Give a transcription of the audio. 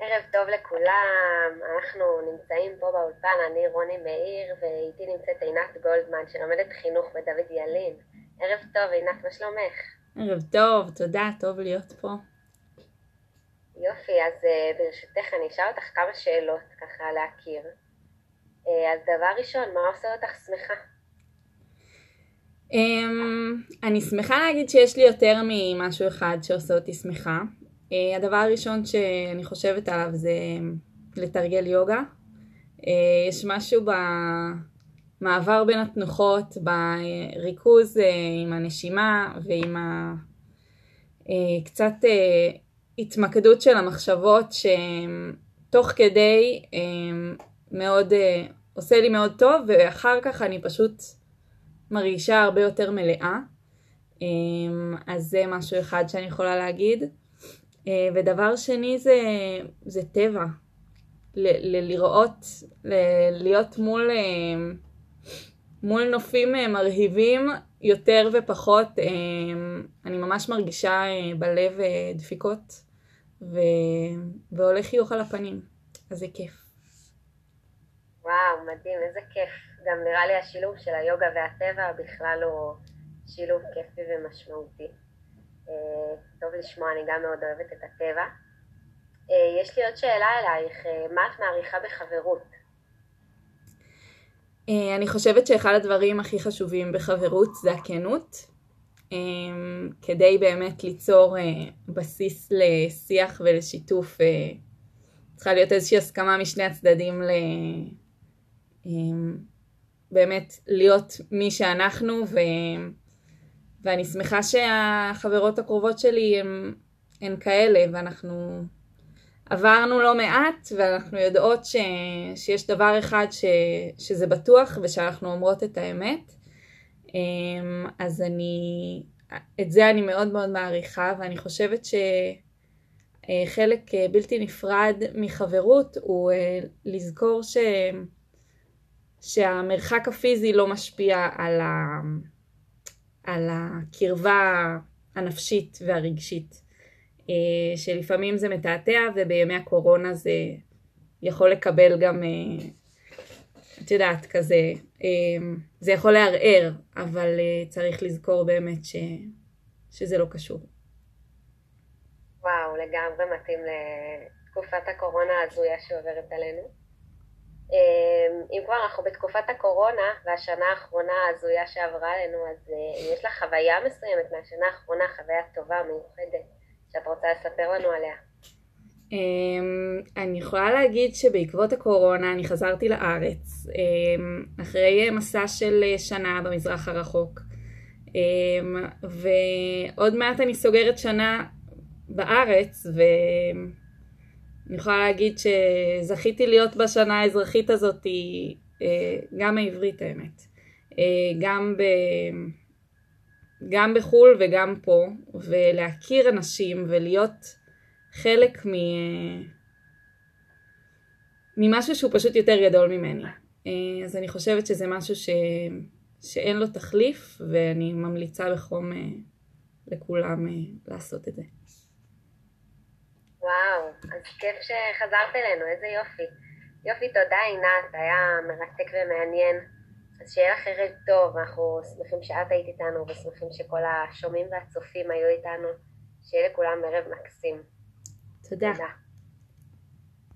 ערב טוב לכולם, אנחנו נמצאים פה באולפן, אני רוני מאיר ואיתי נמצאת עינת גולדמן שלומדת חינוך בדוד ילין. ערב טוב עינת, מה שלומך? ערב טוב, תודה, טוב להיות פה. יופי, אז uh, ברשותך אני אשאל אותך כמה שאלות ככה להכיר. Uh, אז דבר ראשון, מה עושה אותך שמחה? Um, אני שמחה להגיד שיש לי יותר ממשהו אחד שעושה אותי שמחה. Uh, הדבר הראשון שאני חושבת עליו זה לתרגל יוגה. Uh, יש משהו במעבר בין התנוחות, בריכוז uh, עם הנשימה ועם ה... קצת התמקדות של המחשבות שתוך כדי מאוד, עושה לי מאוד טוב ואחר כך אני פשוט מרגישה הרבה יותר מלאה. אז זה משהו אחד שאני יכולה להגיד. אה, ודבר שני זה, זה טבע. לראות, להיות מול, אה, מול נופים אה, מרהיבים יותר ופחות. אני ממש מרגישה בלב דפיקות ו... ועולה חיוך על הפנים, אז זה כיף. וואו, מדהים, איזה כיף. גם נראה לי השילוב של היוגה והטבע בכלל הוא שילוב כיפי ומשמעותי. אה, טוב לשמוע, אני גם מאוד אוהבת את הטבע. אה, יש לי עוד שאלה אלייך, אה, מה את מעריכה בחברות? אני חושבת שאחד הדברים הכי חשובים בחברות זה הכנות, כדי באמת ליצור בסיס לשיח ולשיתוף, צריכה להיות איזושהי הסכמה משני הצדדים ל... באמת להיות מי שאנחנו ו... ואני שמחה שהחברות הקרובות שלי הן, הן כאלה, ואנחנו עברנו לא מעט, ואנחנו יודעות ש, שיש דבר אחד ש, שזה בטוח, ושאנחנו אומרות את האמת. אמ, אז אני, את זה אני מאוד מאוד מעריכה, ואני חושבת שחלק בלתי נפרד מחברות הוא אה, לזכור ש, שהמרחק הפיזי לא משפיע על. על הקרבה הנפשית והרגשית, אה, שלפעמים זה מתעתע ובימי הקורונה זה יכול לקבל גם, אה, את יודעת, כזה, אה, זה יכול לערער, אבל צריך לזכור באמת ש, שזה לא קשור. וואו, לגמרי מתאים לתקופת הקורונה ההזויה שעוברת עלינו. אמ, אם כבר אנחנו בתקופת הקורונה והשנה האחרונה ההזויה שעברה עלינו, אז אה, אם יש לך חוויה מסוימת מהשנה האחרונה, חוויה טובה, מיוחדת, שאת רוצה לספר לנו עליה. אמ, אני יכולה להגיד שבעקבות הקורונה אני חזרתי לארץ אמ, אחרי מסע של שנה במזרח הרחוק ועוד מעט אני סוגרת שנה בארץ ו... אני יכולה להגיד שזכיתי להיות בשנה האזרחית הזאת אה, גם העברית האמת. אה, גם, ב... גם בחו"ל וגם פה, ולהכיר אנשים ולהיות חלק מ... ממשהו שהוא פשוט יותר גדול ממני. אה, אז אני חושבת שזה משהו ש... שאין לו תחליף, ואני ממליצה בחום לכולם לעשות את זה. וואו, אז כיף שחזרת אלינו, איזה יופי. יופי, תודה עינת, היה מרתק ומעניין. אז שיהיה לך ערב טוב, אנחנו שמחים שאת היית איתנו ושמחים שכל השומעים והצופים היו איתנו. שיהיה לכולם ערב מקסים. תודה. תודה.